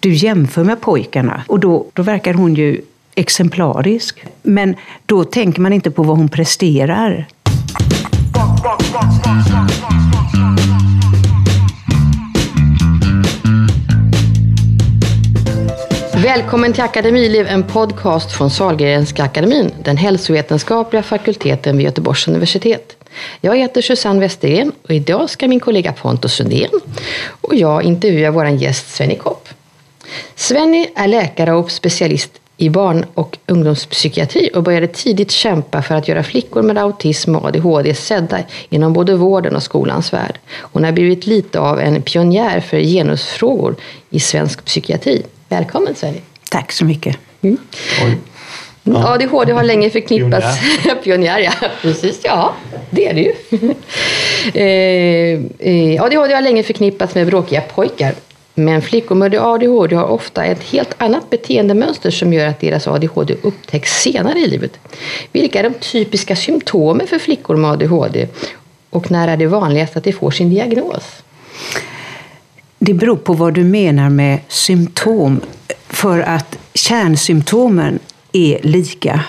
du jämför med pojkarna och då, då verkar hon ju exemplarisk. Men då tänker man inte på vad hon presterar. Välkommen till Akademiliv, en podcast från Sahlgrenska akademin, den hälsovetenskapliga fakulteten vid Göteborgs universitet. Jag heter Susanne Westergren och idag ska min kollega Pontus Sundén och jag intervjua vår gäst Svenny Kopp. Svenny är läkare och specialist i barn och ungdomspsykiatri och började tidigt kämpa för att göra flickor med autism och ADHD sedda inom både vården och skolans värld. Hon har blivit lite av en pionjär för genusfrågor i svensk psykiatri. Välkommen Svenny! Tack så mycket. Mm. Ja. ADHD har länge förknippats... Pionjär. Pionjär, ja. Precis, ja. Det är det ju. eh, eh, ADHD har länge förknippats med bråkiga pojkar. Men flickor med ADHD har ofta ett helt annat beteendemönster som gör att deras ADHD upptäcks senare i livet. Vilka är de typiska symptomen för flickor med ADHD? Och när är det vanligast att de får sin diagnos? Det beror på vad du menar med symptom. För att kärnsymptomen är lika.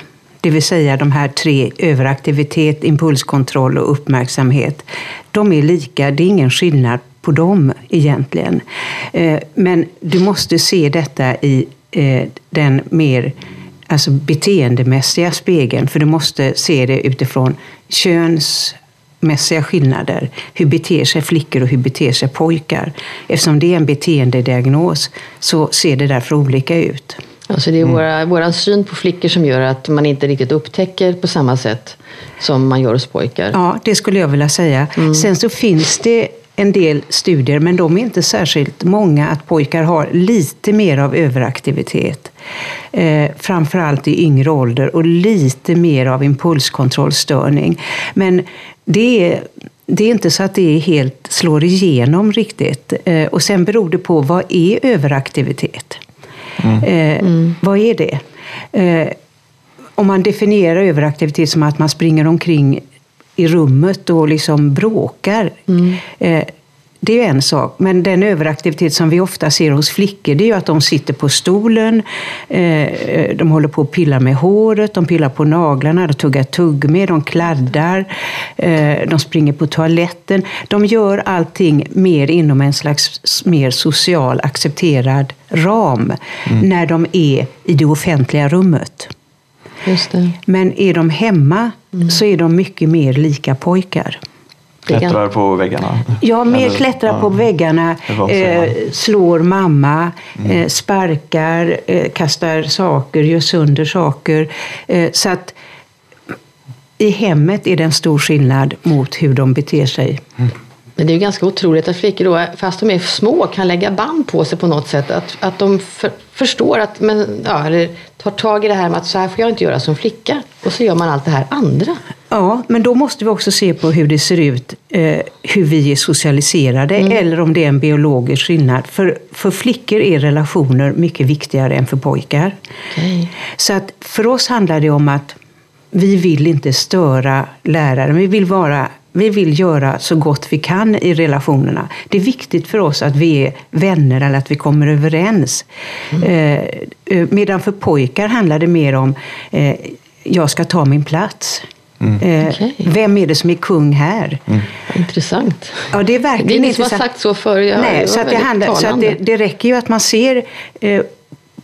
Det vill säga de här tre, överaktivitet, impulskontroll och uppmärksamhet. De är lika, det är ingen skillnad på dem egentligen. Eh, men du måste se detta i eh, den mer alltså beteendemässiga spegeln, för du måste se det utifrån könsmässiga skillnader. Hur beter sig flickor och hur beter sig pojkar? Eftersom det är en beteendediagnos så ser det därför olika ut. Alltså det är mm. våra, våran syn på flickor som gör att man inte riktigt upptäcker på samma sätt som man gör hos pojkar. Ja, det skulle jag vilja säga. Mm. Sen så finns det en del studier, men de är inte särskilt många, att pojkar har lite mer av överaktivitet. Eh, framförallt i yngre ålder och lite mer av impulskontrollstörning. Men det är, det är inte så att det helt slår igenom riktigt. Eh, och sen beror det på vad är överaktivitet? Mm. Eh, mm. Vad är det? Eh, om man definierar överaktivitet som att man springer omkring i rummet och liksom bråkar. Mm. Eh, det är ju en sak, men den överaktivitet som vi ofta ser hos flickor det är ju att de sitter på stolen, eh, de håller på att pilla med håret, de pillar på naglarna, de tuggar tuggummi, de kladdar, eh, de springer på toaletten. De gör allting mer inom en slags mer social accepterad ram mm. när de är i det offentliga rummet. Men är de hemma mm. så är de mycket mer lika pojkar. Klättrar på väggarna? Ja, mer Eller, klättrar ja. på väggarna, eh, slår mamma, mm. eh, sparkar, eh, kastar saker, gör sönder saker. Eh, så att i hemmet är det en stor skillnad mot hur de beter sig. Mm. Men det är ju ganska otroligt att flickor då, fast de är små, kan lägga band på sig på något sätt. Att, att de för, förstår att, men, ja, eller tar tag i det här med att så här får jag inte göra som flicka. Och så gör man allt det här andra. Ja, men då måste vi också se på hur det ser ut, eh, hur vi är socialiserade mm. eller om det är en biologisk skillnad. För, för flickor är relationer mycket viktigare än för pojkar. Okay. Så att för oss handlar det om att vi vill inte störa läraren. Vi vill vara vi vill göra så gott vi kan i relationerna. Det är viktigt för oss att vi är vänner eller att vi kommer överens. Mm. Eh, eh medan för pojkar handlar det mer om eh, jag ska ta min plats. Mm. Eh, okay. Vem är det som är kung här? Mm. Intressant. Ja, det är verkligen det är ingen som har sagt så förr. Nej, så, att det, handlar, så att det, det räcker ju att man ser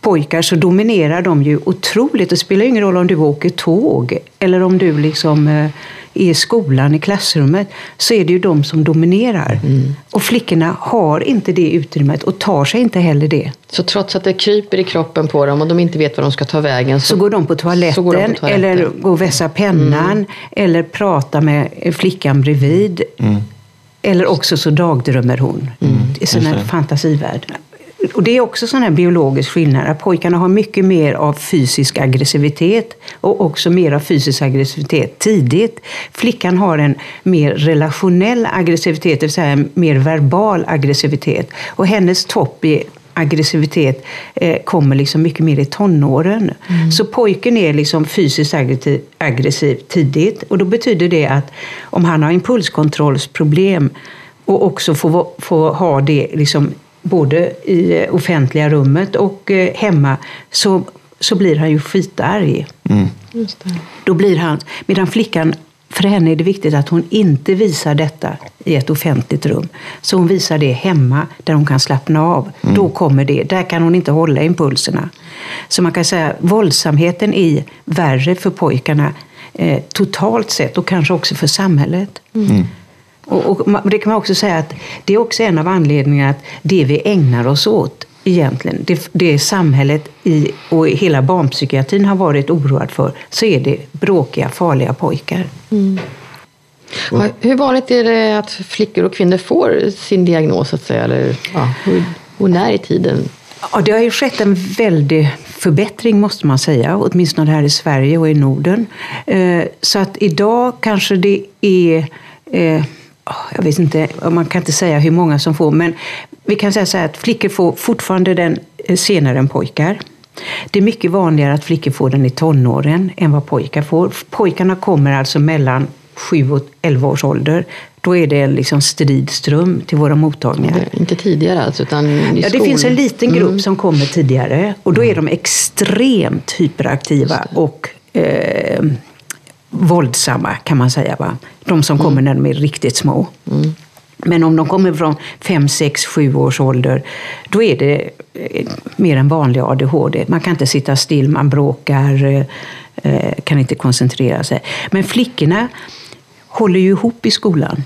pojkar så dominerar de ju otroligt. Det spelar ingen roll om du åker tåg eller om du liksom eh, i skolan, i klassrummet, så är det ju de som dominerar. Mm. Och flickorna har inte det utrymmet och tar sig inte heller det. Så trots att det kryper i kroppen på dem och de inte vet var de ska ta vägen så, så, går, de på toaletten, de på toaletten eller går och vässar pennan mm. eller pratar med flickan bredvid. Mm. Eller också så dagdrömmer hon. Mm. Är en fantasivärld och det är också sån här biologisk skillnad, att pojkarna har mycket mer av fysisk aggressivitet och också mer av fysisk aggressivitet tidigt. Flickan har en mer relationell aggressivitet, det vill säga en mer verbal aggressivitet. Och hennes topp i aggressivitet eh, kommer liksom mycket mer i tonåren. Mm. Så pojken är liksom fysiskt aggressiv, aggressiv tidigt och då betyder det att om han har impulskontrollsproblem och också får, får ha det liksom både i offentliga rummet och eh, hemma, så, så blir han ju skitarg. Mm. Då blir han, medan flickan för henne är det viktigt att hon inte visar detta i ett offentligt rum. Så hon visar det hemma, där hon kan slappna av. Mm. Då kommer det. Där kan hon inte hålla impulserna. Så man kan säga att våldsamheten är värre för pojkarna eh, totalt sett och kanske också för samhället. Mm. Och, och, det kan man också säga att det är också en av anledningarna att det vi ägnar oss åt egentligen, det, det samhället i, och hela barnpsykiatrin har varit oroad för, så är det bråkiga, farliga pojkar. Mm. Hur vanligt är det att flickor och kvinnor får sin diagnos? Att säga, eller, ja, hur, och när i tiden? Ja, det har ju skett en väldig förbättring måste man säga, åtminstone här i Sverige och i Norden. Eh, så att idag kanske det är eh, jag vet inte, man kan inte säga hur många som får, men vi kan säga så här att flickor får fortfarande den eh, senare än pojkar. Det är mycket vanligare att flickor får den i tonåren än vad pojkar får. Pojkarna kommer alltså mellan 7 och 11 års ålder. Då är det en liksom strid ström till våra mottagningar. Inte tidigare alltså, utan i ja, Det finns en liten grupp mm. som kommer tidigare och då är de extremt hyperaktiva och eh, våldsamma kan man säga. Va? De som kommer mm. när de är riktigt små. Mm. Men om de kommer från 5, 6, 7 års ålder, då är det eh, mer än vanlig ADHD. Man kan inte sitta still, man bråkar, eh, eh, kan inte koncentrera sig. Men flickorna håller ju ihop i skolan.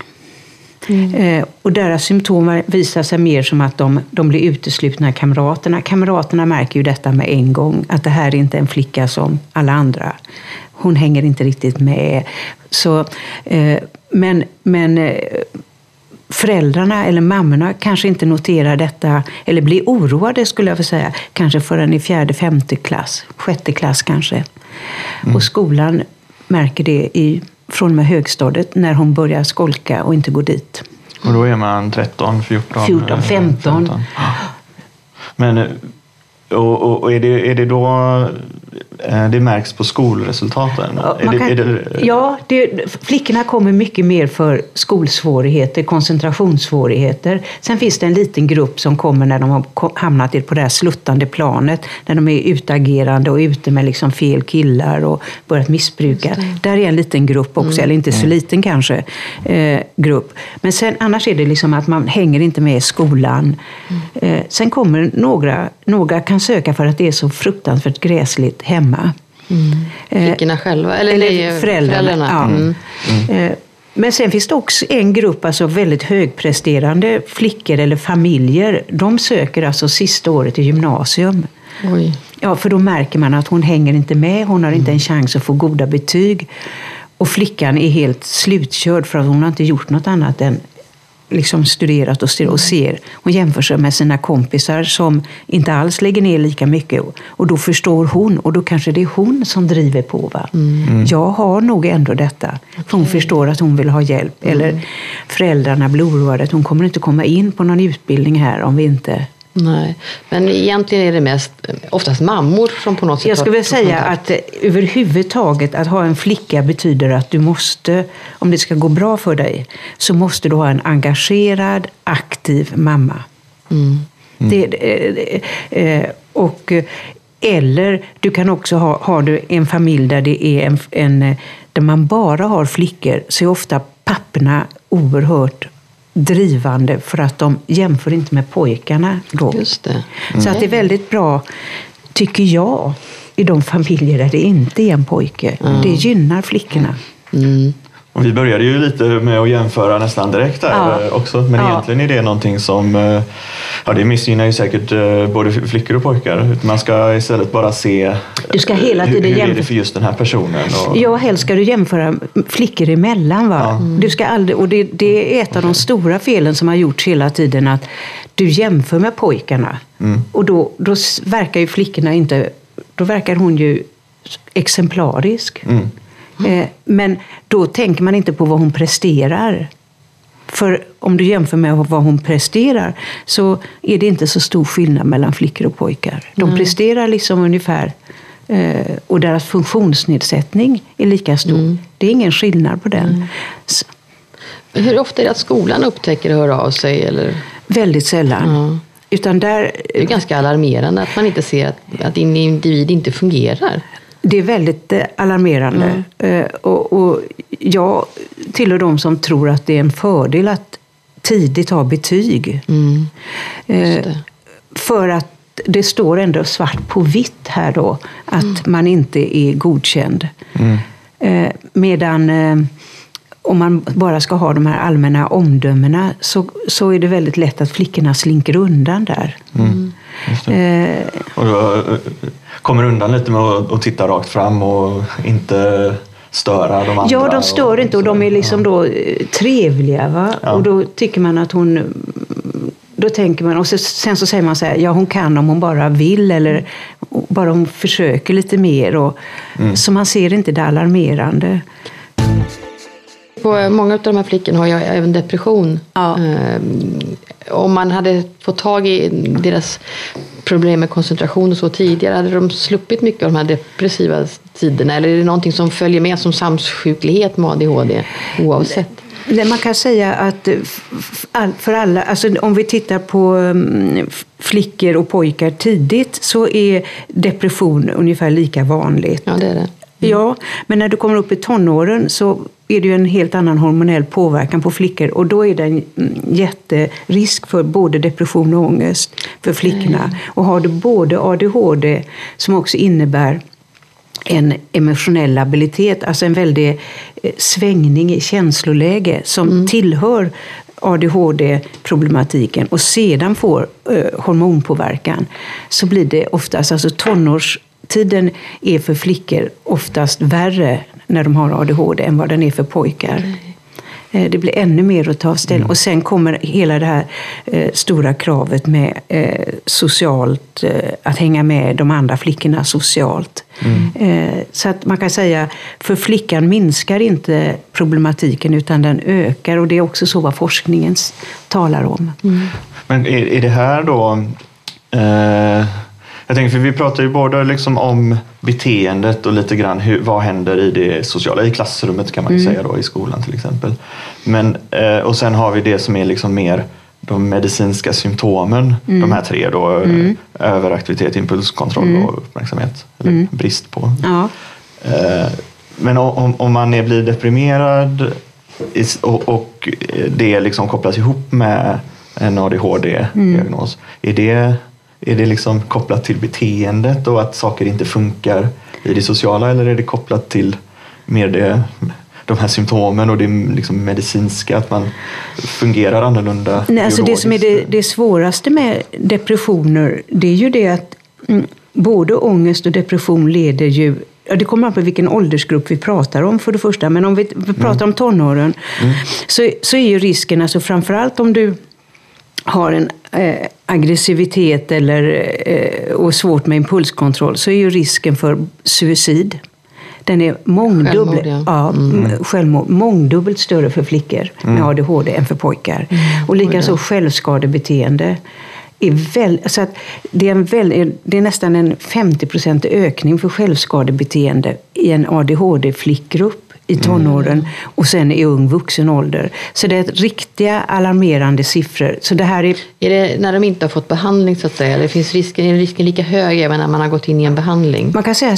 Mm. Och deras symptom visar sig mer som att de, de blir uteslutna av kamraterna. Kamraterna märker ju detta med en gång, att det här är inte en flicka som alla andra. Hon hänger inte riktigt med. Så, men, men föräldrarna eller mammorna kanske inte noterar detta, eller blir oroade skulle jag få säga, kanske förrän i fjärde, femte klass, sjätte klass kanske. Mm. Och skolan märker det i, från och med högstadiet när hon börjar skolka och inte går dit. Och då är man 13, 14? 14, 15. 15. Men och, och, är, det, är det då eh, det märks på skolresultaten? Ja, det, kan, det... ja det, flickorna kommer mycket mer för skolsvårigheter, koncentrationssvårigheter. Sen finns det en liten grupp som kommer när de har hamnat på det här sluttande planet, när de är utagerande och ute med liksom fel killar och börjat missbruka. Där är en liten grupp också, mm. eller inte så mm. liten kanske, eh, grupp. Men sen, annars är det liksom att man hänger inte med i skolan. Mm. Eh, sen kommer några, några kan söka för att det är så fruktansvärt gräsligt hemma. Mm. Flickorna själva? Eller, eller föräldrarna? föräldrarna. Ja. Mm. Mm. Men sen finns det också en grupp alltså väldigt högpresterande flickor eller familjer. De söker alltså sista året i gymnasium. Oj. Ja, för då märker man att hon hänger inte med, hon har inte en chans att få goda betyg. Och flickan är helt slutkörd för att hon har inte gjort något annat än liksom studerat och, ser. Hon jämför sig med sina kompisar som inte alls lägger ner lika mycket. Och då förstår hon, och då kanske det är hon som driver på. Va? Mm. mm. Jag har nog ändå detta. För hon förstår att hon vill ha hjälp. Mm. Eller föräldrarna blir oroade att hon kommer inte komma in på någon utbildning här om vi inte Nej, men egentligen är det mest oftast mammor som på något sätt Jag skulle vilja säga att överhuvudtaget att ha en flicka betyder att du måste, om det ska gå bra för dig, så måste du ha en engagerad, aktiv mamma. Mm. Mm. Det, eh, och, eller du kan också ha, har du en familj där, det är en, en, där man bara har flickor, så är ofta papporna oerhört drivande för att de jämför inte med pojkarna då. Just det. Mm. Så att det är väldigt bra, tycker jag, i de familjer där det inte är en pojke. Mm. Det gynnar flickorna. Mm. Och vi började ju lite med att jämföra nästan direkt där ja. Eh, också. Men ja. egentligen är det någonting som eh, ja, det missgynnar ju säkert eh, både flickor och pojkar. Man ska istället bara se du ska hela tiden hur, hur är det för just den här personen. Och... Ja, helst ska du jämföra flickor emellan. Va? Ja. Du ska aldrig, och det, det, är ett av de stora felen som har gjorts hela tiden. Att du jämför med pojkarna. Mm. Och då, då verkar ju flickorna inte... Då verkar hon ju exemplarisk. Mm. Eh, men då tänker man inte på vad hon presterar. För om du jämför med vad hon presterar så är det inte så stor skillnad mellan flickor och pojkar. De mm. presterar liksom ungefär eh, och deras funktionsnedsättning är lika stor. Mm. Det är ingen skillnad på den. Mm. Hur ofta är det att skolan upptäcker och hör av sig? Eller? Väldigt sällan. Utan där, det är ganska alarmerande att man inte ser att, att en individ inte fungerar. Det är väldigt eh, alarmerande. Mm. Och, och jag tillhör de som tror att det är en fördel att tidigt ha betyg. Mm. För att det står ändå svart på vitt här då att mm. man inte är godkänd. Mm. Medan om man bara ska ha de här allmänna omdömena så, så är det väldigt lätt att flickorna slinker undan där. Mm. Eh, och då eh, kommer undan lite med att, titta rakt fram och inte störa de andra? Ja, de stör och, inte och de är liksom då eh, trevliga. Va? Ja. Och då tycker man att hon då tänker man, och sen så säger man så här, ja hon kan om hon bara vill eller bara hon försöker lite mer. Och, mm. Så man ser inte det alarmerande. På många av de här flickorna har jag även depression. Ja. Um, om man hade fått tag i deras problem med koncentration och så tidigare, hade de sluppit mycket av de här depressiva tiderna? Eller är det någonting som följer med som samsjuklighet med ADHD oavsett? Man kan säga att för alla, alltså om vi tittar på mm, flickor och pojkar tidigt så är depression ungefär lika vanligt. Ja, det är det. Mm. Ja, men när du kommer upp i tonåren så är det ju en helt annan hormonell påverkan på flickor och då är det en jätterisk för både depression och ångest för flickorna. Mm. Och har du både ADHD som också innebär en emotionell labilitet, alltså en väldig eh, svängning i känsloläge som mm. tillhör ADHD-problematiken och sedan får eh, hormonpåverkan så blir det oftast, alltså tonårstiden är för flickor oftast värre när de har ADHD än vad den är för pojkar. Mm. Det blir ännu mer att ta ställning. Mm. Och sen kommer hela det här eh, stora kravet med eh, socialt, eh, att hänga med de andra flickorna socialt. Mm. Eh, så att man kan säga, för flickan minskar inte problematiken utan den ökar. Och det är också så vad forskningen talar om. Mm. Men är, är det här då eh, jag tänker, för vi pratar ju både liksom om beteendet och lite grann hur, vad händer i det sociala, i klassrummet kan man mm. säga då, i skolan till exempel. Men, eh, och sen har vi det som är liksom mer de medicinska symptomen, mm. de här tre då, mm. överaktivitet, impulskontroll mm. och uppmärksamhet, eller mm. brist på. Ja. Eh, men om, om man är, blir deprimerad och, och det liksom kopplas ihop med en ADHD-diagnos, är det är det liksom kopplat till beteendet och att saker inte funkar i det sociala eller är det kopplat till mer det, de här symptomen och det liksom medicinska, att man fungerar annorlunda? Nej, alltså det som är det, det svåraste med depressioner det är ju det att mm, både ångest och depression leder ju Ja, det kommer an på vilken åldersgrupp vi pratar om för det första. Men om vi, vi pratar mm. om tonåren mm. så, så är ju risken, alltså framförallt om du har en eh, aggressivitet eller, eh, och svårt med impulskontroll så är ju risken för suicid den är mångdubbelt, självmord, ja. mm. självmord, mångdubbelt större för flickor mm. med ADHD än för pojkar. Mm. Och likaså självskadebeteende. Är väl, så att det, är en väl, det är nästan en 50 ökning för självskadebeteende i en ADHD-flickgrupp i tonåren mm. och sen i ung vuxen ålder. Så det är riktiga alarmerande siffror. Så det här är... är det när de inte har fått behandling så att säga? Eller finns risken, är risken lika hög även när man har gått in i en behandling? Man kan säga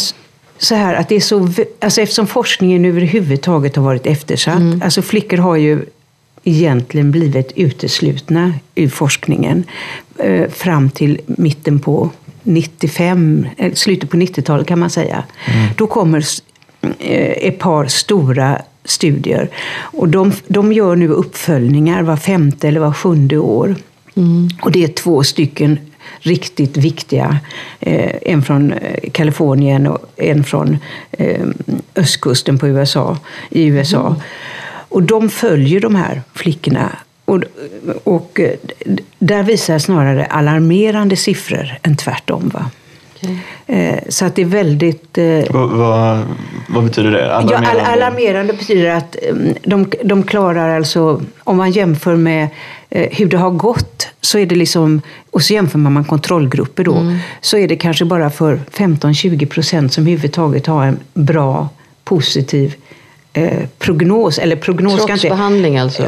så här att det är så, alltså eftersom forskningen överhuvudtaget har varit eftersatt. Mm. Alltså flickor har ju egentligen blivit uteslutna ur forskningen eh, fram till mitten på 95, eh, slutet på 90-talet kan man säga. Mm. Då kommer ett par stora studier. Och de, de gör nu uppföljningar var femte eller var sjunde år. Mm. Och det är två stycken riktigt viktiga. Eh, en från eh, Kalifornien och en från östkusten på USA, i USA. Mm. Och de följer de här flickorna. Och, och där visar snarare alarmerande siffror än tvärtom. Va? Okay. Så att det är väldigt... Eh, vad, vad, vad betyder det? Alarmerande? Ja, alarmerande betyder att mm, de, de klarar alltså, om man jämför med eh, hur det har gått, så är det liksom, och så jämför man med kontrollgrupper då, mm. så är det kanske bara för 15-20 procent som överhuvudtaget har en bra, positiv eh, prognos. Eller prognos Trots behandling alltså?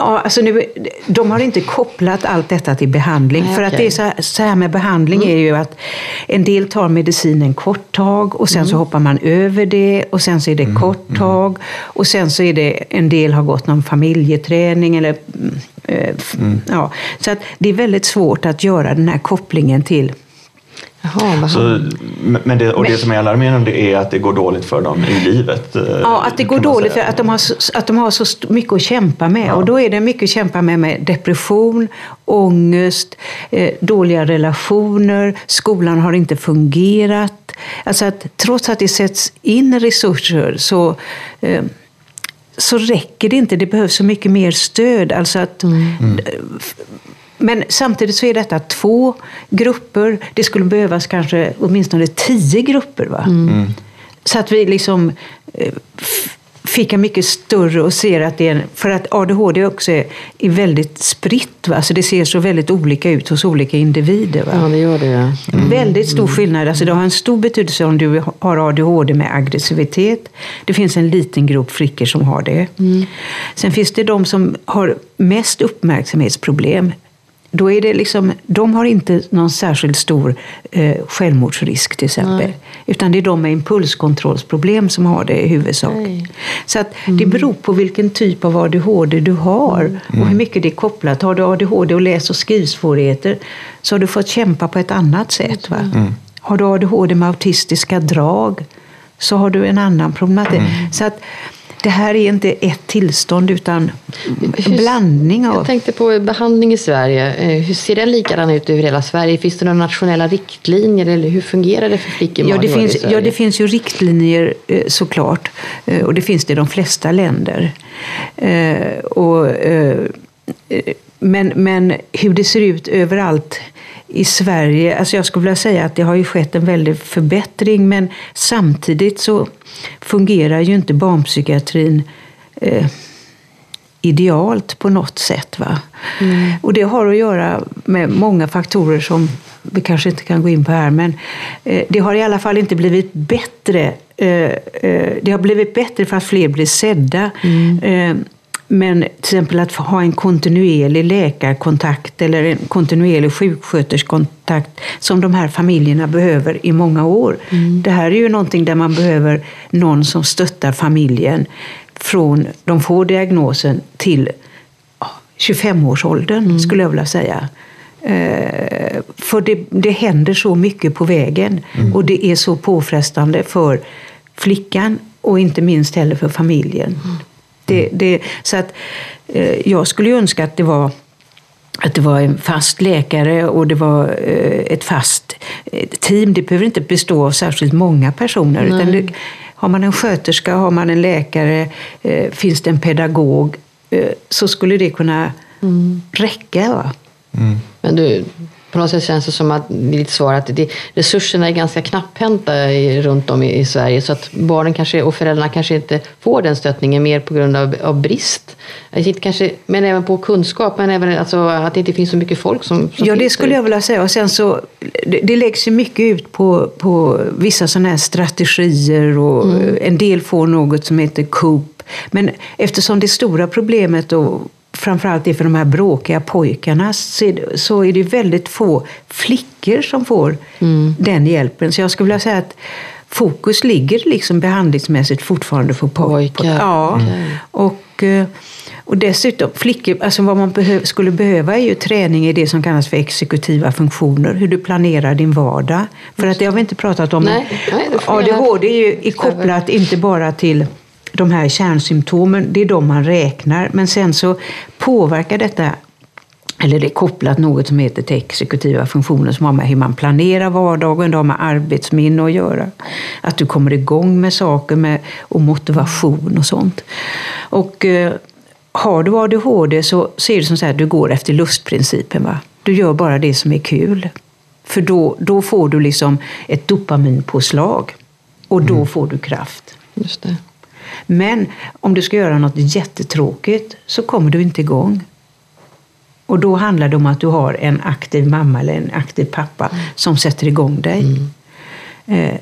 Ja, alltså nu, de har inte kopplat allt detta till behandling. Nej, för att okej. det är så här, så här med behandling är ju att en del tar medicin en kort tag och sen så hoppar man över det och sen så är det kort tag och sen så är det en del har gått någon familjeträning eller mm, f- ja. Så att det är väldigt svårt att göra den här kopplingen till Jaha, Så, men det, och det som är alarmerande är att det går dåligt för dem i livet. eh, Ja, att det går dåligt för att de har så, att de har så mycket att kämpa med. Och då är det mycket att kämpa med med depression, ångest, eh, dåliga relationer, skolan har inte fungerat. Alltså att trots att det sätts in resurser så eh, så räcker det inte. Det behövs så mycket mer stöd. Alltså att, Men samtidigt så är detta två grupper. Det skulle behövas kanske åtminstone tio grupper. Va? Så att vi liksom eh, fick en mycket större och ser att det är en, för att ADHD också är, är väldigt spritt. Va? Så det ser så väldigt olika ut hos olika individer. Va? Ja, det gör det. ja. Väldigt stor skillnad. Alltså det har en stor betydelse om du har ADHD med aggressivitet. Det finns en liten grupp flickor som har det. Sen finns det de som har mest uppmärksamhetsproblem. Då är det liksom, de har inte någon särskilt stor eh, självmordsrisk till exempel. Utan det är de med impulskontrollsproblem som har det i huvudsak. Nej. Så att det beror på vilken typ av ADHD du har och hur mycket det är kopplat. Har du ADHD och läs och skrivsvårigheter så har du fått kämpa på ett annat sätt. Va? Har du ADHD med autistiska drag så har du en annan problematik. Så att det här är inte ett tillstånd utan en blandning Jag av... tänkte på behandling i Sverige. Eh, Hur ser den likadan ut över hela Sverige? Finns det några nationella riktlinjer eller hur fungerar det för flickor Ja det, finns, ja, det finns ju riktlinjer eh, såklart. Eh, Och det finns det i de flesta länder. Och, men, men hur det ser ut överallt i Sverige, alltså jag skulle vilja säga att det har ju skett en väldig förbättring men samtidigt så fungerar ju inte barnpsykiatrin eh, idealt på något sätt. Va? Och det har att göra med många faktorer som vi kanske inte kan gå in på här. Men eh, det har i alla fall inte blivit bättre. Eh, eh, det har blivit bättre för att fler blir sedda. Eh, men till exempel att ha en kontinuerlig läkarkontakt eller en kontinuerlig sjuksköterskekontakt som de här familjerna behöver i många år. Det här är ju någonting där man behöver någon som stöttar familjen från de får diagnosen till ja, 25-årsåldern, skulle jag vilja säga. Eh, för det, det händer så mycket på vägen och det är så påfrestande för flickan och inte minst heller för familjen. Det, det, så att, eh, jag skulle ju önska att det var att det var en fast läkare och det var eh, ett fast eh, team. Det behöver inte bestå av särskilt många personer. Utan det, har man en sköterska, har man en läkare, eh, finns det en pedagog så skulle det kunna räcka. Va? Men du, på något sätt känns det som att det är ditt svar att det, resurserna är ganska knapphänta i, runt om i, i Sverige så att barnen kanske, och föräldrarna kanske inte får den stöttningen mer på grund av, av brist. Kanske, men även på kunskap, men även alltså, att det inte finns så mycket folk som, som Ja, det skulle jag vilja säga. Och sen så, det, det läggs ju mycket ut på, på vissa sådana här strategier och en del får något som heter COOP. Men eftersom det stora problemet och framförallt är för de här bråkiga pojkarna så är det, så är det väldigt få flickor som får den hjälpen. Så jag skulle vilja säga att fokus ligger liksom behandlingsmässigt fortfarande på poj- Pojkar. Ja. Och, eh, och dessutom, flickor, alltså vad man behöv, skulle behöva är ju träning i det som kallas för exekutiva funktioner. Hur du planerar din vardag. För att det har vi inte pratat om. Nej, nej, ADHD är ju är kopplat inte bara till de här kärnsymptomen, det är de man räknar. Men sen så påverkar detta eller det är kopplat något som heter till exekutiva funktioner som har med hur man planerar vardagen, det har med arbetsminne att göra. Att du kommer igång med saker med, och motivation och sånt. Och eh, har du ADHD så, så är det som så här, du går efter lustprincipen. Va? Du gör bara det som är kul. För då, då får du liksom ett dopaminpåslag och då får du kraft. Just det. Men om du ska göra något jättetråkigt så kommer du inte igång. Och då handlar det om att du har en aktiv mamma eller en aktiv pappa som sätter igång dig. Eh, Eh,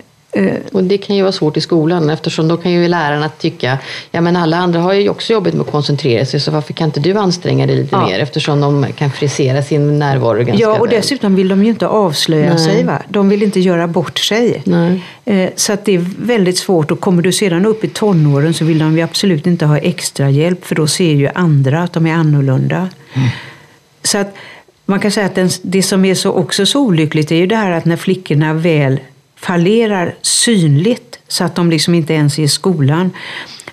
och det kan ju vara svårt i skolan eftersom då kan ju lärarna tycka ja men alla andra har ju också jobbet med att koncentrera sig så varför kan inte du anstränga dig lite Ja. mer eftersom de kan frisera sin närvaro ganska Ja, och väl. dessutom vill de ju inte avslöja Nej. sig. Va? De vill inte göra bort sig. Nej. Eh, Så att det är väldigt svårt. Och kommer du sedan upp i tonåren så vill de ju absolut inte ha extra hjälp för då ser ju andra att de är annorlunda. Så att man kan säga att det som är så också så olyckligt är ju det här att när flickorna väl fallerar synligt så att de liksom inte ens är i skolan.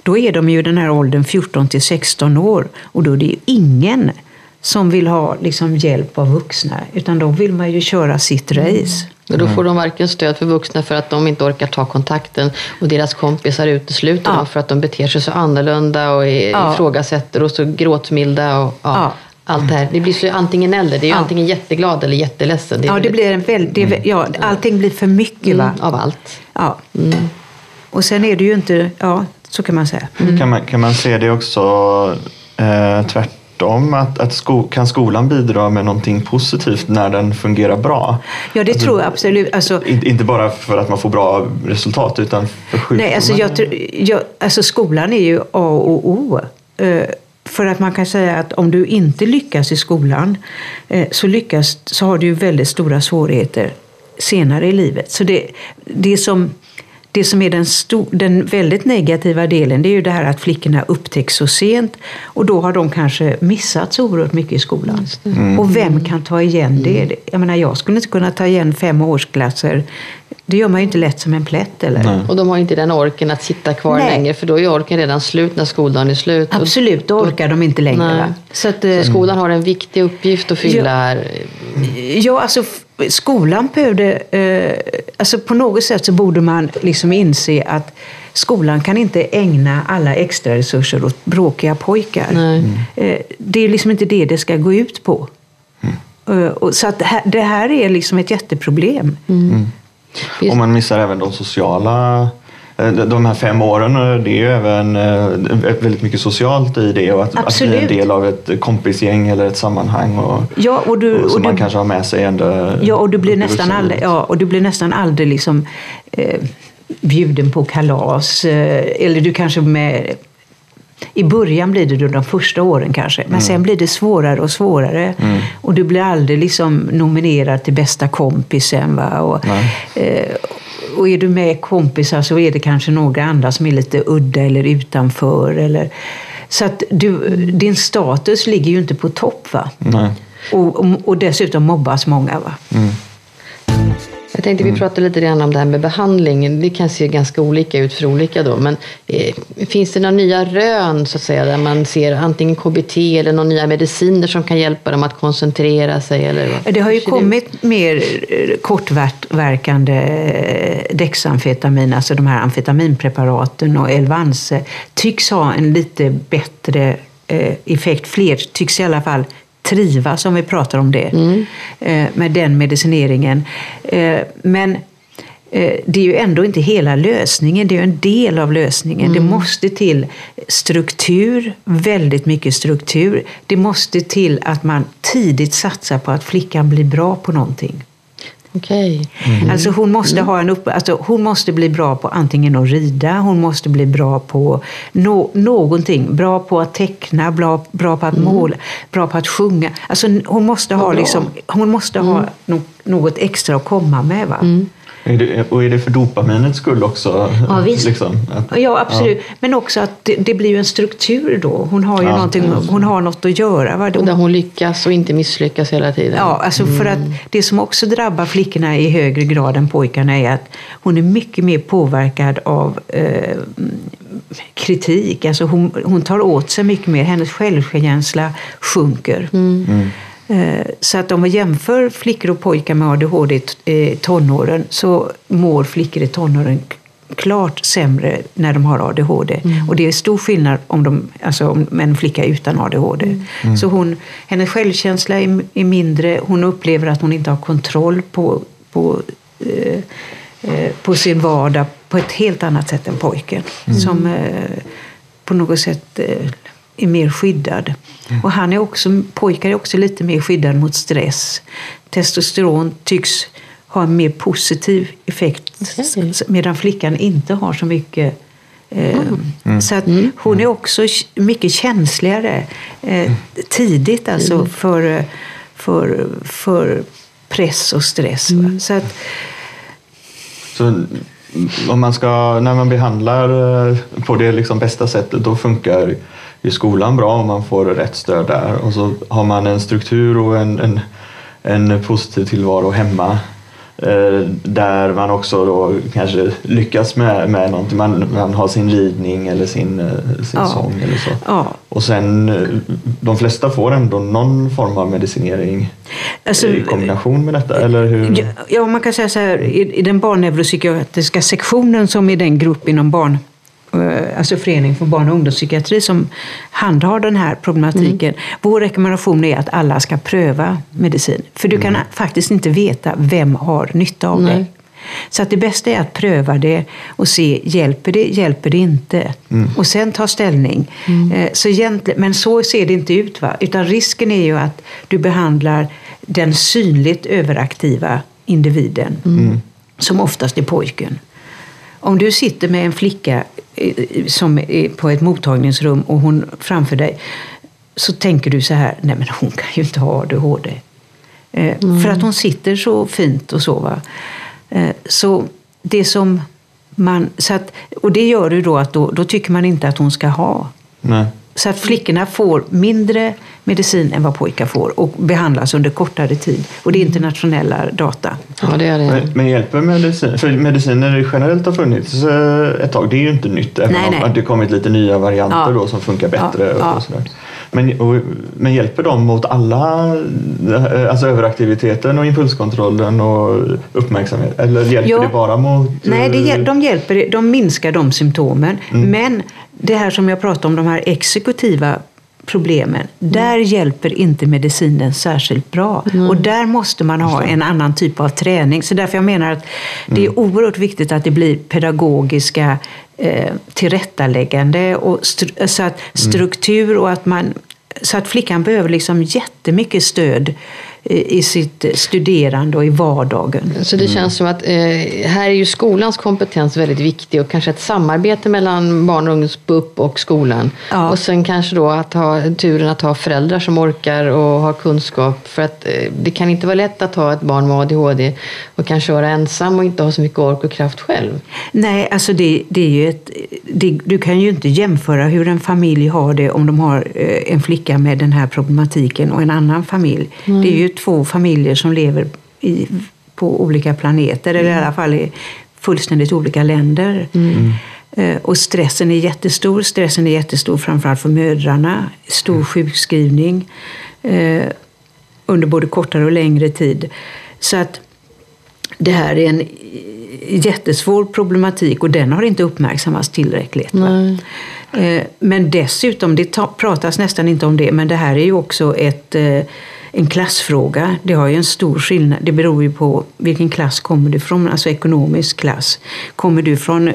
Då är de ju den här åldern 14 till 16 år och då är det ju ingen som vill ha liksom hjälp av vuxna utan då vill man ju köra sitt race. Och då får de varken stöd för vuxna för att de inte orkar ta kontakten och deras kompisar utesluter Ja. dem för att de beter sig så annorlunda och är, Ja. ifrågasätter och så gråtmilda. Och, ja, Ja. Allt det här. Det blir så antingen eller. Det är ju Ja. antingen jätteglad eller jätteledsen. är Ja, det blir en väl, det vä- ja, allting blir för mycket. Va? mm, av allt. Ja. Och sen är det ju inte, ja, så kan man säga. Kan, man, kan man se det också eh, tvärtom? Att, att sko, kan skolan bidra med någonting positivt när den fungerar bra? Ja, det tror jag absolut. Alltså, In, inte bara för att man får bra resultat utan för sjukdomar. nej, alltså, jag, tror- jag, alltså skolan är ju A och O. Eh, För att man kan säga att om du inte lyckas i skolan eh, så, lyckas, så har du väldigt stora svårigheter senare i livet. Så det, det, som, det som är den, sto, den väldigt negativa delen det är ju det här att flickorna upptäcks så sent och då har de kanske missat så oerhört mycket i skolan. Och vem kan ta igen det? Jag menar, jag skulle inte kunna ta igen fem årsklasser. Det gör man ju inte lätt som en plätt. Eller? Nej. Och de har inte den orken att sitta kvar Nej. längre för då är orken redan slut när skoldagen är slut. Absolut, då orkar de inte längre. Så att, eh, Så skolan har en viktig uppgift att fylla här. Ja, alltså skolan behövde... Eh, alltså på något sätt så borde man liksom inse att skolan kan inte ägna alla extra resurser åt bråkiga pojkar. Nej. Eh, det är liksom inte det det ska gå ut på. Eh, och så att det här, är liksom ett jätteproblem. Visst. Och man missar även de sociala eh, de här fem åren, det är ju även eh, väldigt mycket socialt i det och att, att bli en del av ett kompisgäng eller ett sammanhang och, Ja, och du, och, som och man du, kanske har med sig ända Ja, och du blir nästan aldrig, ja, och du blir nästan aldrig liksom, eh, bjuden på kalas. Eh, eller du kanske med... I början blir det då de första åren kanske, men sen blir det svårare och svårare. Och du blir aldrig liksom nominerad till bästa kompisen. Va? Och, eh, och är du med kompisar så är det kanske några andra som är lite udda eller utanför. Eller, så att du, din status ligger ju inte på topp. Va? Och, och, dessutom mobbas många. Va? Jag tänkte vi pratade lite grann om det här med behandling. Det kan se ganska olika ut för olika då. Men eh, finns det några nya rön så att säga där man ser antingen KBT eller några nya mediciner som kan hjälpa dem att koncentrera sig? Eller vad? Det har ju kommit mer eh, kortverkande eh, dexamfetamin, alltså de här amfetaminpreparaten och Elvanse tycks ha en lite bättre eh, effekt. Fler tycks i alla fall trivas, om vi pratar om det, eh, med den medicineringen. Eh, Men eh, det är ju ändå inte hela lösningen, det är ju en del av lösningen. Det måste till struktur, väldigt mycket struktur. Det måste till att man tidigt satsar på att flickan blir bra på någonting. Okej. Alltså hon, måste ha en upp, alltså hon måste bli bra på antingen att rida, hon måste bli bra på nå, någonting. Bra på att teckna, bra, bra på att måla, bra på att sjunga. Alltså hon måste ha, liksom, hon måste ha no, något extra att komma med. Va? Är det, och är det för dopaminets skull också? Ja, visst. Liksom, att, Ja, absolut. Men också att det, det blir ju en struktur då. Hon har ju Ja. någonting, hon har något att göra. Va? Och där hon lyckas och inte misslyckas hela tiden. Ja, alltså för att det som också drabbar flickorna i högre grad än pojkarna är att hon är mycket mer påverkad av eh, kritik. Alltså hon, hon tar åt sig mycket mer. Hennes självkänsla sjunker. Eh, Så att om vi jämför flickor och pojkar med ADHD i eh, tonåren så mår flickor i tonåren klart sämre när de har ADHD. Och det är stor skillnad om de, alltså om en flicka utan ADHD. Så hon, hennes självkänsla är, är mindre, hon upplever att hon inte har kontroll på, på, eh, eh, på sin vardag på ett helt annat sätt än pojken. Som eh, på något sätt eh, är mer skyddad. Och han är också, pojkar är också lite mer skyddad mot stress. Testosteron tycks har en mer positiv effekt s- medan flickan inte har så mycket. Eh, Mm. Så att hon är också mycket känsligare eh, tidigt alltså för, för, för press och stress. Va? Så att, Så mm, om man ska, när man behandlar eh, på det liksom bästa sättet då funkar ju skolan bra om man får rätt stöd där och så har man en struktur och en, en, en positiv tillvaro hemma eh, där man också då kanske lyckas med, med någonting. Man, man har sin ridning eller sin, eh, sin Ja. sång eller så. ja, Och sen, eh, de flesta får ändå någon form av medicinering alltså, i kombination med detta, eller hur? Ja, man kan säga så här, i, i den barnneuropsykiatriska sektionen som är den grupp inom barn, alltså Förening för barn och ungdomspsykiatri som handhar den här problematiken. Vår rekommendation är att alla ska pröva medicin. För du kan faktiskt inte veta vem har nytta av Nej. det. Så att det bästa är att pröva det och se, hjälper det, hjälper det inte? Och sen ta ställning. Eh, Så men så ser det inte ut. Va? Utan risken är ju att du behandlar den synligt överaktiva individen, som oftast är pojken. Om du sitter med en flicka eh, som är på ett mottagningsrum och hon framför dig så tänker du så här, nej men hon kan ju inte ha ADHD. Eh, För att hon sitter så fint och så. Va? Eh, så det som man, så att, och det gör ju då att då, då tycker man inte att hon ska ha. Nej. Så att flickorna får mindre medicin än vad pojkar får och behandlas under kortare tid. Och det är internationella data. Ja, det är det. Men, men hjälper medicin? För mediciner generellt har funnits eh, ett tag. Det är ju inte nytt. Även Nej, om nej. att det kommit lite nya varianter Ja. då som funkar bättre. Ja, och, ja. och sådär. Men, och, men hjälper de mot alla, eh, alltså överaktiviteten och impulskontrollen och uppmärksamhet? Eller hjälper Ja. det bara mot... Nej, det, hjäl- de hjälper, de minskar de symptomen. Mm. Men det här som jag pratade om, de här exekutiva problemen, där Mm. hjälper inte medicinen särskilt bra. Och där måste man ha en annan typ av träning. Så därför jag menar att det Mm. är oerhört viktigt att det blir pedagogiska eh, tillrättaläggande och så att struktur och att man så att flickan behöver liksom jättemycket stöd i sitt studerande och i vardagen. Så det känns som att eh, här är ju skolans kompetens väldigt viktig och kanske ett samarbete mellan barn och ungdomsbupp och skolan. Ja. Och sen kanske då att ha turen att ha föräldrar som orkar och har kunskap. För att eh, det kan inte vara lätt att ha ett barn med ADHD och kanske vara ensam och inte ha så mycket ork och kraft själv. Nej, alltså det, det är ju ett, det, du kan ju inte jämföra hur en familj har det om de har eh, en flicka med den här problematiken och en annan familj. Det är ju två familjer som lever i, på olika planeter, eller i alla fall i fullständigt olika länder. Eh, Och stressen är jättestor. Stressen är jättestor framförallt för mödrarna. Stor sjukskrivning eh, under både kortare och längre tid. Så att det här är en jättesvår problematik och den har inte uppmärksammats tillräckligt. Eh, Men dessutom, det ta- pratas nästan inte om det, men det här är ju också ett, eh, en klassfråga. Det har ju en stor skillnad. Det beror ju på vilken klass kommer du från, alltså ekonomisk klass. Kommer du från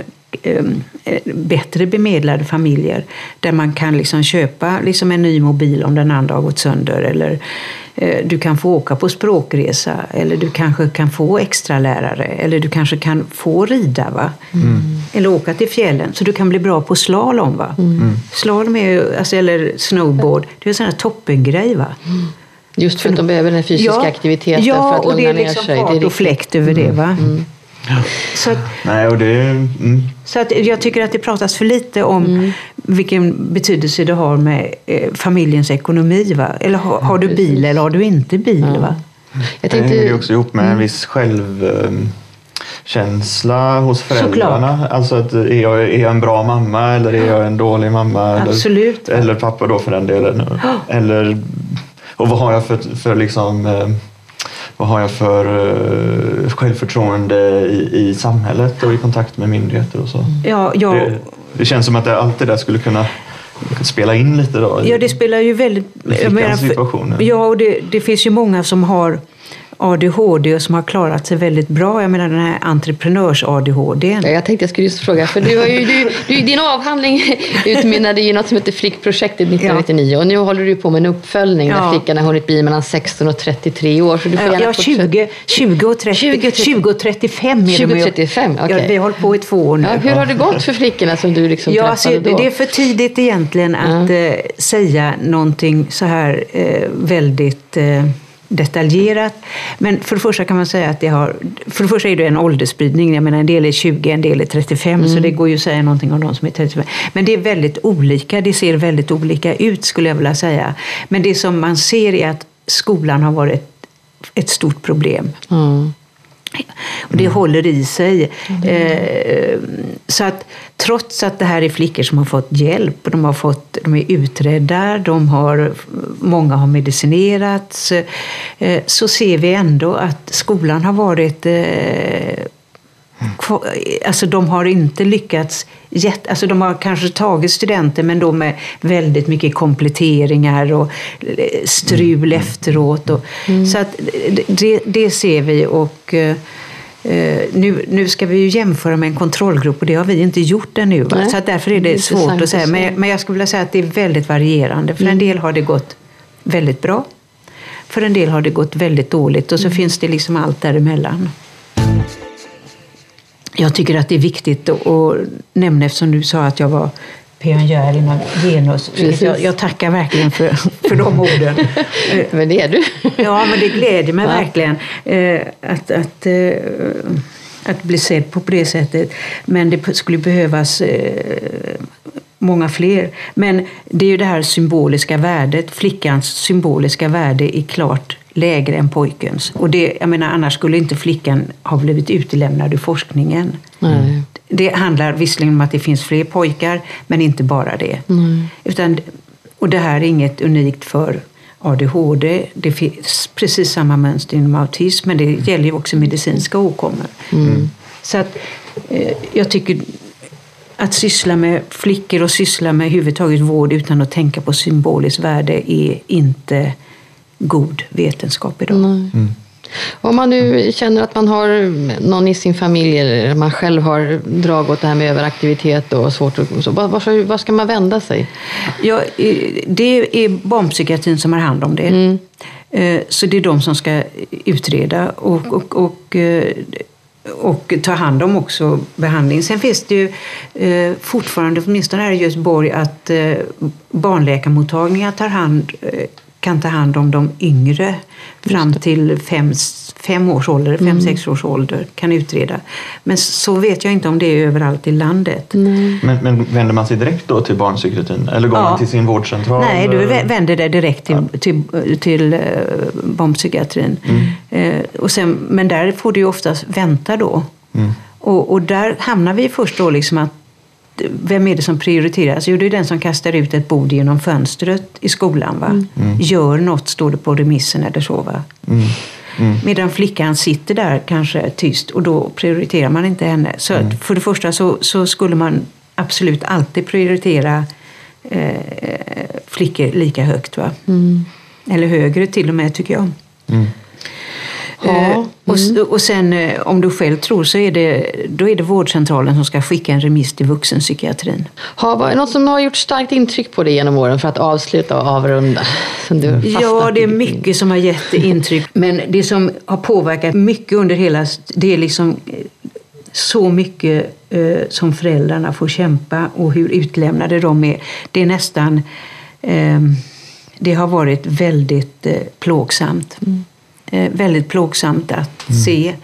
eh, eh, bättre bemedlade familjer där man kan liksom köpa liksom en ny mobil om den andra har gått sönder eller eh, du kan få åka på språkresa eller du kanske kan få extra lärare eller du kanske kan få rida. Va? Eller åka till fjällen så du kan bli bra på slalom. Va? Slalom är alltså, eller snowboard, det är en sån här toppengrej. Va? Just för att de behöver den fysiska aktiviteten ja, för att och lugna är ner liksom sig. fart Det är och riktigt. fläkt över det. Va? Så, att, Nej, och det... Mm. så att jag tycker att det pratas för lite om vilken betydelse det har med eh, familjens ekonomi. Va? Eller har, har du bil eller har du inte bil? Va? Jag Det hänger ju tänkte, också ihop med en viss självkänsla hos föräldrarna. Alltså att är jag, är jag en bra mamma eller är jag en dålig mamma? Eller, Absolut. Eller pappa då för den delen. Eller, och vad har jag för, för liksom eh, vad har jag för eh, självförtroende i, i samhället och i kontakt med myndigheter och så. Ja, ja, Det, det känns som att det, allt det där skulle kunna spela in lite då. i- Ja, det spelar ju väldigt... flickans situation, ja. ja, och det, det finns ju många som har ADHD och som har klarat sig väldigt bra. Jag menar den här entreprenörs-ADHD. Ja, jag tänkte jag skulle just fråga, för du har ju, du, du, din avhandling utmynnade i något som heter Flickprojektet 1999 ja. och nu håller du på med en uppföljning ja. där flickan har hunnit bli mellan 16 och 33 år. Så du får gärna ja, 20, 20, och 30, 20, 20 och 35 är 20 35, okay. ja, Vi har hållit på i två år nu. Ja, hur har det gått för flickorna som du liksom ja, alltså, då? Det är för tidigt egentligen att äh, säga någonting så här äh, väldigt äh, detaljerat. Men för det första kan man säga att det har... För det första är det en åldersspridning. Jag menar, en del är 20, en del är 35. Mm. Så det går ju att säga någonting om de som är 35. Men det är väldigt olika. Det ser väldigt olika ut skulle jag vilja säga. Men det som man ser är att skolan har varit ett stort problem. Mm. Och det håller i sig. Mm. Eh, så att trots att det här är flickor som har fått hjälp, de, har fått, de är utredda, de har, många har medicinerats, eh, så ser vi ändå att skolan har varit eh, Alltså de har inte lyckats, alltså de har kanske tagit studenter men då med väldigt mycket kompletteringar och strul mm. efteråt. Och, mm. Så att det, det ser vi och eh, nu, nu ska vi ju jämföra med en kontrollgrupp och det har vi inte gjort ännu. Så att därför är det, det svårt att säga. Men, men jag skulle vilja säga att det är väldigt varierande. För mm. en del har det gått väldigt bra. För en del har det gått väldigt dåligt och så mm. finns det liksom allt däremellan. Jag tycker att det är viktigt att nämna, eftersom du sa att jag var pionjär inom genus. Jag, jag, tackar verkligen för, för de orden. men det är du. ja, men det gläder mig ja. verkligen eh, att, att, eh, att bli sedd på det sättet. Men det skulle behövas eh, många fler. Men det är ju det här symboliska värdet. Flickans symboliska värde är klart lägre än pojkens. Och det, jag menar, annars skulle inte flickan ha blivit utelämnad ur forskningen. Nej. Det handlar visserligen om att det finns fler pojkar, men inte bara det. Nej. Utan, och det här är inget unikt för ADHD. Det finns precis samma mönster inom autism, men det gäller ju också medicinska åkommor. Mm. Så att, eh, jag tycker att syssla med flickor och syssla med överhuvudtaget vård utan att tänka på symboliskt värde är inte god vetenskap idag. Mm. Om man nu känner att man har någon i sin familj eller man själv har drag åt det här med överaktivitet och svårt och så, vad, ska man vända sig? Ja, det är barnpsykiatrin som har hand om det. Mm. Eh, så det är de som ska utreda och, och, och, eh, och ta hand om också behandling. Sen finns det ju eh, fortfarande, åtminstone här i Göteborg, att barnläkarmottagningar tar hand kan ta hand om de yngre fram till fem, fem års ålder, fem, mm. sex års ålder kan utreda. Men så vet jag inte om det är överallt i landet. Mm. Men, men, vänder man sig direkt då till barnpsykiatrin eller går ja. man till sin vårdcentral? Nej, du vänder dig direkt till, ja. till, till, till uh, barnpsykiatrin. Mm. Uh, och sen, men där får du ju oftast vänta då. Mm. Och, och, där hamnar vi först då liksom att vem är det som prioriteras? Jo, det är den som kastar ut ett bord genom fönstret i skolan. Va? Mm. mm. Gör något, står det på remissen eller så. Va? Mm. Mm. Medan flickan sitter där kanske tyst och då prioriterar man inte henne. Så mm. för det första så, så, skulle man absolut alltid prioritera eh, flickor lika högt. Va? Mm. Eller högre till och med tycker jag. Ja. Mm. Och, och sen eh, om du själv tror så är det, då är det vårdcentralen som ska skicka en remiss till vuxenpsykiatrin. Har något som har gjort starkt intryck på dig genom åren för att avsluta och avrunda? Som du ja, det är mycket som har gett intryck. Men det som har påverkat mycket under hela... Det är liksom eh, så mycket eh, som föräldrarna får kämpa och hur utlämnade de är. Det är nästan... Eh, det har varit väldigt eh, plågsamt. Mm. Eh, väldigt plågsamt att mm. se.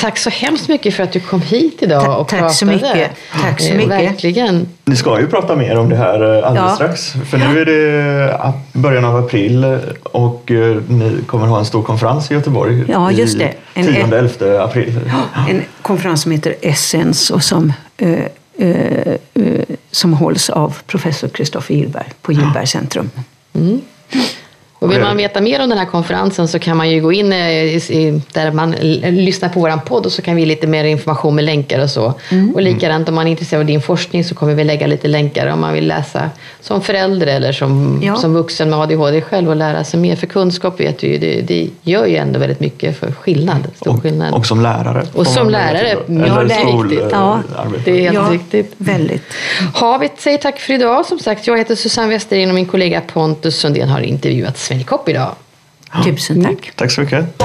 Tack så hemskt mycket för att du kom hit idag Ta och tack pratade. Så mycket. Tack så eh, mycket. Verkligen. Ni ska ju prata mer om det här eh, alldeles ja. strax. För nu är det början av april och ni kommer ha en stor konferens i Göteborg. Ja, just det. 10-11 april. En konferens som heter Essence och som, uh, uh, uh, som hålls av professor Kristoffer Gillberg på Gillberg centrum. Mm. Och vill man veta mer om den här konferensen så kan man ju gå in eh, där man lyssnar på våran podd och så kan vi ge lite mer information med länkar och så. Och likadant om man är intresserad av din forskning så kommer vi lägga lite länkar om man vill läsa som förälder eller som, Ja. som vuxen med ADHD själv och lära sig mer. För kunskap vet du ju, det, det gör ju ändå väldigt mycket för skillnad. Stor skillnad. Och, och som lärare. Och som lärare, ja, det är viktigt. Ja. Det är helt ja, riktigt. väldigt. Vi säger tack för idag. Som sagt, jag heter Susanne Westergren och min kollega Pontus Sundén har intervjuat Sven Kopp idag. Tusen tack. Tack så mycket.